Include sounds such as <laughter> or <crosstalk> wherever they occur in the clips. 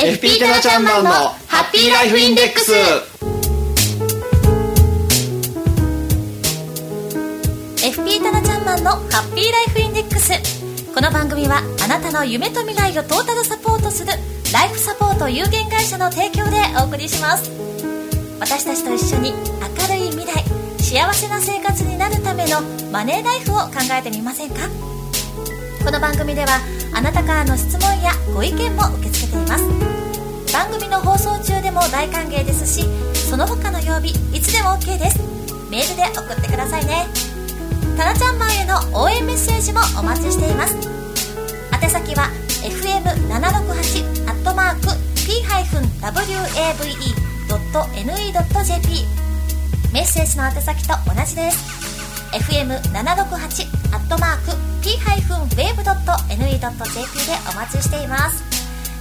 FP タナちゃんマンのハッピーライフインデックス。FP タナちゃんマンのハッピーライフインデックス。この番組はあなたの夢と未来をトータルサポートするライフサポート有限会社の提供でお送りします。私たちと一緒に明るい未来幸せな生活になるためのマネーライフを考えてみませんか？この番組ではあなたからの質問やご意見も受け付けています。番組の放送中でも大歓迎ですしその他の曜日いつでも OK です。メールで送ってくださいね。タナちゃんマンへの応援メッセージもお待ちしています。宛先は fm768-p-wave.ne.jp メッセージの宛先と同じです。Fm768 アットマーク p-wave.ne.jp でお待ちしています。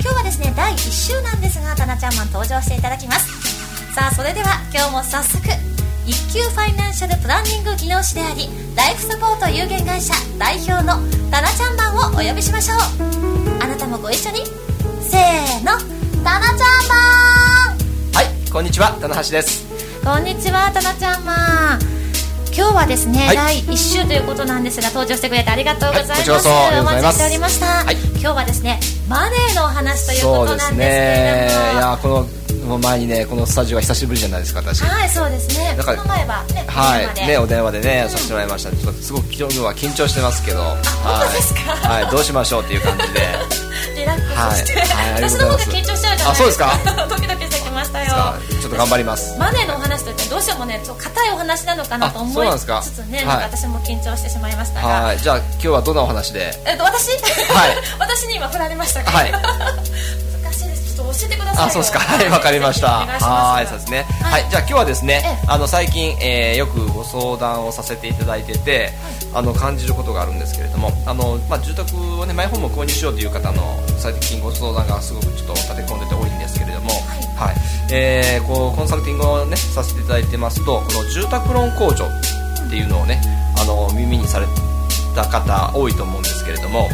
今日はですね第1週なんですがタナちゃんマン登場していただきます。さあそれでは今日も早速一級ファイナンシャルプランニング技能士でありライフサポート有限会社代表のタナちゃんマンをお呼びしましょう。あなたもご一緒に。せーのタナちゃんマンはいこんにちは棚橋です。こんにちはタナちゃんマン今日はですね、はい。第1週ということなんですが登場してくれてありがとうございます、はいお待ちしておりました、はい今日はですねマネーのお話ということなんですけれども。いやこの前にねこのスタジオは久しぶりじゃないですか私。はいそうですね。だからこの前はねはい、ね、お電話でね、させてもらいました。ちょっとすごく今日は緊張してますけど。はい、はい、どうしましょうっていう感じで。<laughs> リラックスして、はい。私の方が緊張しちゃうじゃないですか。あそうですか？<laughs> ドキドキしてきましたよ。ちょっと頑張ります。マネーのお話といってどうしてもねちょっと硬いお話なのかなとあ思いつつねはいなんか。私も緊張してしまいましたが、はい、じゃあ今日はどんなお話で？えっと私、はい。<laughs> 私に今振られましたが、はい。難しいです。ちょっと教えてくださいよ。あ、そうですか。はい、わかりました。はい、そうですね。はい。はい、じゃあ今日はですねええ、あの最近、えーよくご相談をさせていただいてて、あの感じることがあるんですけれども、あのまあ住宅をねマイホームを購入しようという方の最近ご相談がすごくちょっと立て込んでて多いんはい、えーこうコンサルティングをねさせていただいてますと、この住宅ローン控除っていうのをね、あの耳にされた方多いと思うんですけれども。はい、あ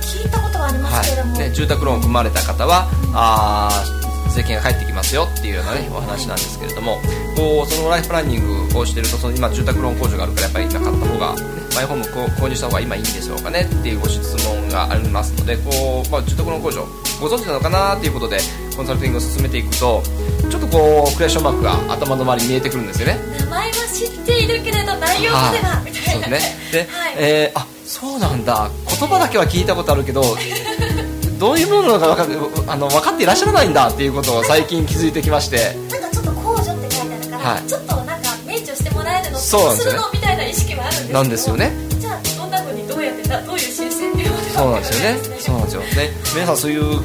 聞いたことはありますけれども、はい、で住宅ローンを組まれた方は、あー税金が返ってきますよっていうような、ね、お話なんですけれども。こうそのライフプランニングをしているとその今住宅ローン控除があるからやっぱりなかった方が、ね、マイホーム購入した方が今いいんでしょうかねっていうご質問がありますのでこう、まあ、住宅ローン控除ご存知なのかなっていうことでコンサルティングを進めていくとちょっとこうクエスチョンマークが頭の周りに見えてくるんですよね。名前は知っているけれど内容までは、みたい。なねそうね。で、はい。えーあそうなんだ。言葉だけは聞いたことあるけど <laughs> どういうものなのか分かあの分かっていらっしゃらないんだっていうことを最近気づいてきまして。なんかちょっと控除って書いてあるから、はい。ちょっとなんか免除してもらえるのそうなんですよね。するのみたいな意識はあるんですけどなんですよね。じゃあどんな風にどうやってだどういう申そうなんですよね。そうなんですよ。ね。皆さんそういう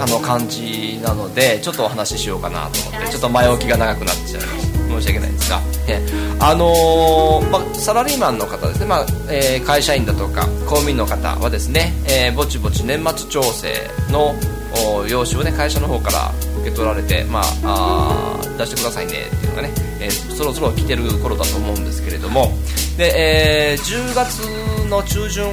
あの感じなのでちょっとお話ししようかなと思ってちょっと前置きが長くなってしまいました。申し訳ないんですが、ねあのーまあ、サラリーマンの方ですね、まあえー会社員だとか公務員の方はですね、えーぼちぼち年末調整のお用紙をね会社の方から受け取られて、まあ、あー出してくださいねっていうのがね、えーそろそろ来てる頃だと思うんですけれども。で、えー10月の中旬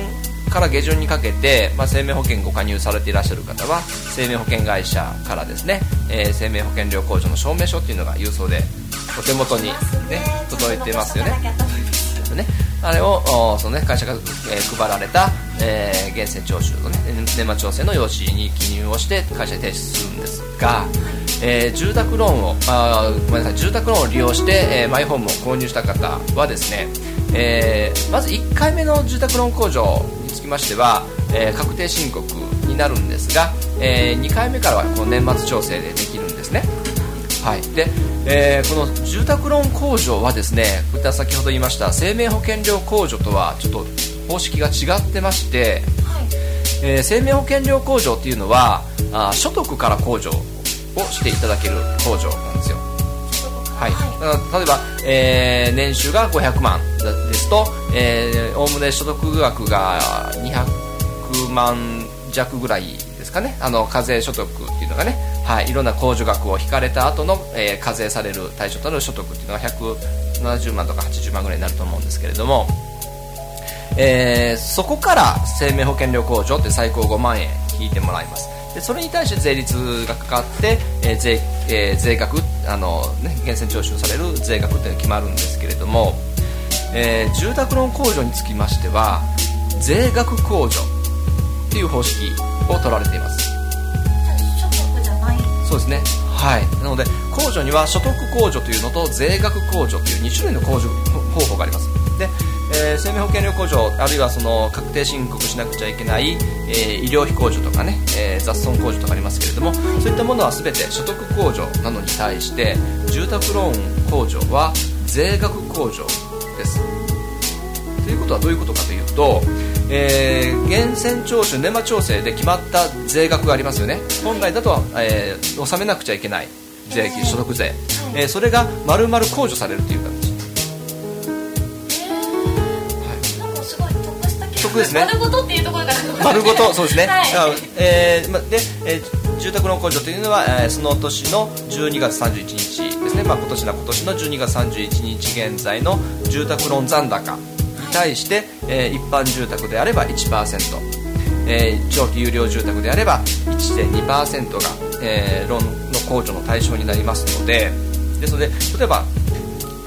から下旬にかけて、まあ、生命保険ご加入されていらっしゃる方は生命保険会社からですね、えー生命保険料控除の証明書っていうのが郵送でお手元に、ね、届いてますよね。ね。あれをその、ね、会社が、えー配られた、えー源泉徴収の、ね、年末調整の用紙に記入をして会社に提出するんですが、えー住宅ローンをあーごめんなさい住宅ローンを利用して、えーマイホームを購入した方はですね、えーまず1回目の住宅ローン控除つきましては、えー確定申告になるんですが、え2回目からはこの年末調整でできるんですね。はい。でえーこの住宅ローン控除はですねこういった先ほど言いました生命保険料控除とはちょっと方式が違ってまして、えー生命保険料控除っていうのはあー所得から控除をしていただける控除なんですよはい、例えば、えー年収が500万ですとおおむね所得額が200万弱ぐらいですかね。あの課税所得っていうのがね、はい、いろんな控除額を引かれた後の、えー課税される対象となる所得っていうのが170万とか80万ぐらいになると思うんですけれども、えーそこから生命保険料控除って最高5万円引いてもらいます。でそれに対して税率がかかって、えー税えー、税額あの、ね、源泉徴収される税額っていうのが決まるんですけれども、えー、住宅ローン控除につきましては税額控除っていう方式を取られています。そうですね。はい。なので控除には所得控除というのと税額控除という2種類の控除方法があります。で、えー、生命保険料控除あるいはその確定申告しなくちゃいけない、えー、医療費控除とかね、えー、雑損控除とかありますけれどもそういったものは全て所得控除なのに対して住宅ローン控除は税額控除です。ということはどういうことかというと、えー、源泉徴収年末調整で決まった税額がありますよね。本来だと、えー、納めなくちゃいけない税金所得税、えー、それが丸々控除されるという形。得ですね。丸ごとっていうところから。丸ごとそうですね、はい、えー、まで、えー、住宅ローン控除というのは、えー、その年の12月31日ですね、まあ、今年な今年の12月31日現在の住宅ローン残高に対して、えー、一般住宅であれば1%えー、長期有料住宅であれば1.2%が、えー、ローンの控除の対象になりますので。ですので例えば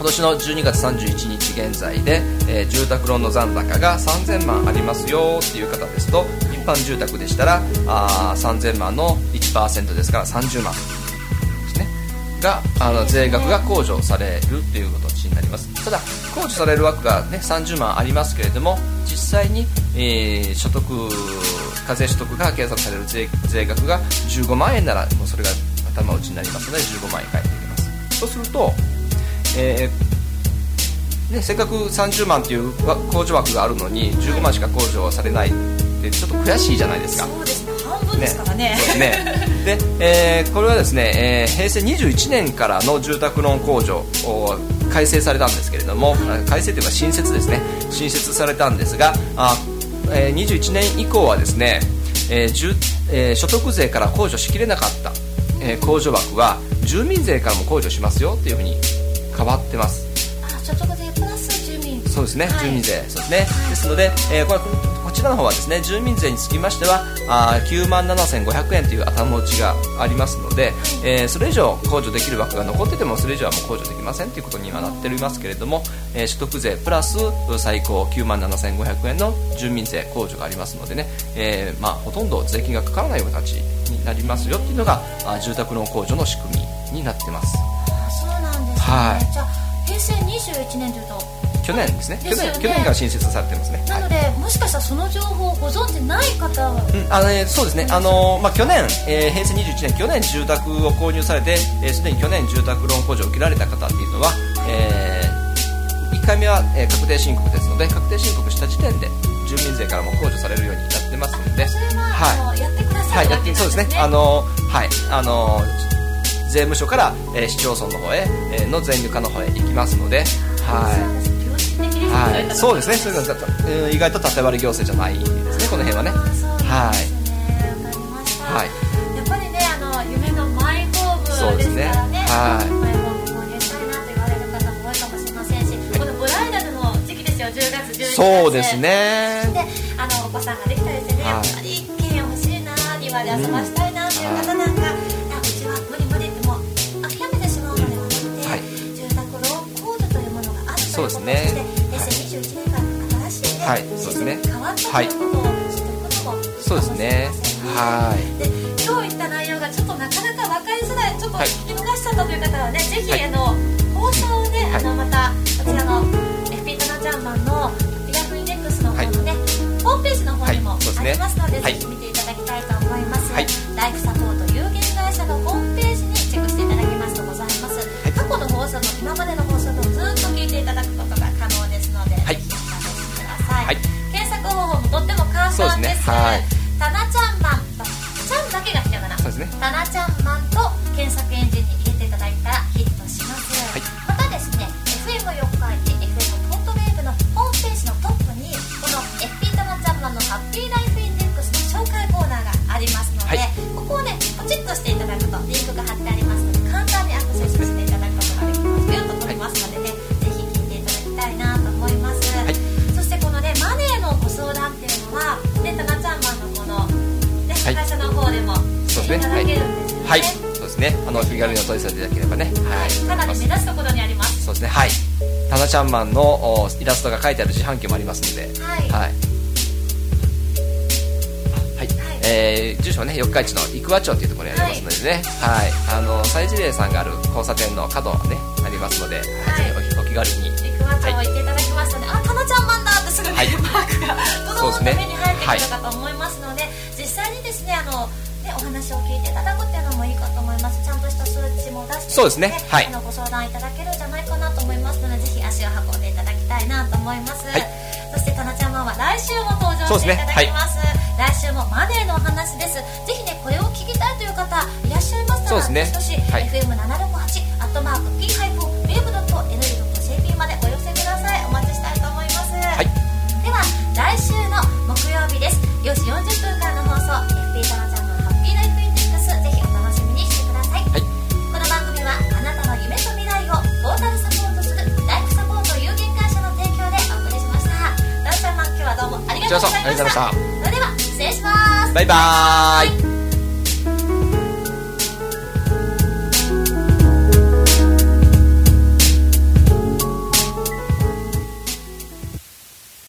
今年の12月31日現在で、えー、住宅ローンの残高が3000万ありますよっていう方ですと一般住宅でしたらあ3000万の1%ですから30万ですね。があの税額が控除されるっていう形になります。ただ控除される枠が、ね、30万ありますけれども実際に、えー、所得課税所得が計算される税税額が15万円ならもうそれが頭打ちになりますので15万円返ってきます。そうするとえー、ね、せっかく30万っていう控除枠があるのに15万しか控除されないってちょっと悔しいじゃないですか。そうですね。半分ですからね。ね。ねで、えー、これはですね、えー、平成21年からの住宅ローン控除を改正されたんですけれども、改正というか新設ですね。新設されたんですがあ、えー、21年以降はですね、えーえー、所得税から控除しきれなかった、えー、控除枠は住民税からも控除しますよっていうふうに変わってます。所得税プラス住民そうですね、はい、住民税。そうですね、はい、ですので、えー、これこちらの方はですね住民税につきましてはあ9万7500円という頭打ちがありますので、はい、えー、それ以上控除できる枠が残っててもそれ以上はもう控除できませんということにはなっておりますけれども、えー、所得税プラス最高9万7500円の住民税控除がありますのでね、えーまあ、ほとんど税金がかからないような形になりますよっていうのがあ住宅ローン控除の仕組みになってます。はい、じゃあ平成21年というと。去年ですね、ね、去年去年から新設されてますね。なので、はい、もしかしたらその情報をご存知ない方は、うん、あのね、そうですね。あの、まあ、去年、えー、平成21年去年住宅を購入されてすで、えー、に去年住宅ローン控除を受けられた方っていうのは、えー、1回目は、えー、確定申告ですので確定申告した時点で住民税からも控除されるようになってますので。はい、やってください、はい、やってそうですね。あのはい。あの税務署から、えー、市町村の方へ、えー、の税入課の方へ行きますので、はい。はい、そうですね。そういうのだ意外と縦割り行政じゃないですね。この辺はね。はい。はい。やっぱりね、あの夢のマイホームですからね。はい。マイホーム購入したいなと言われる方も多いかもしれませんし、このブライダルの時期ですよ。10月11月。そうですね。で、あのお子さんができたりしてね、やっぱり一軒家欲しいな、庭で遊ばしたいなっていう方なんか。そうですね。2021年から新しいね、はい、そうですね。変わったといそうですね。はい。で、今日言った内容がちょっとなかなか分かりづらい、ちょっと聞き逃しちゃったという方はね、ぜひ、あの放送をね、あのまたこちらの FP タナちゃんマンのピラフインデックスの方のね、ホームページの方にもありますので、ぜひ見ていただきたいと思います。はい、ライフサポートタナちゃんですね。はい、はい、そうですね。あの気軽にお問い合わせいただければね。はい。かなり目立つところにあります。そうですね。はい。タナちゃんマンのおイラストが書いてある自販機もありますので。はい。はい、はい。えー住所はね四日市の生和町というところにありますのでね、はい。あの祭事霊さんがある交差点の角ねありますので、はい。おお気軽に。エクワ町を行っていただきますとね、あタナちゃんマンだってすぐね、はい。マークがどどんとそうですね目に入ってくるかと思います話を聞いていただくっていうのもいいかと思います。ちゃんとした数値も出してそうですね。はい。あのご相談いただけるんじゃないかなと思いますのでぜひ足を運んでいただきたいなと思います、はい。そしてタナちゃんマンは来週も登場していただきます。来週もマネーのお話です。ぜひねこれを聞きたいという方いらっしゃいましたらそうですね。はい。FM768 アットマーク P-wave.nl.jp まざいましたそありがとうございました。それでは失礼します。バイバーイ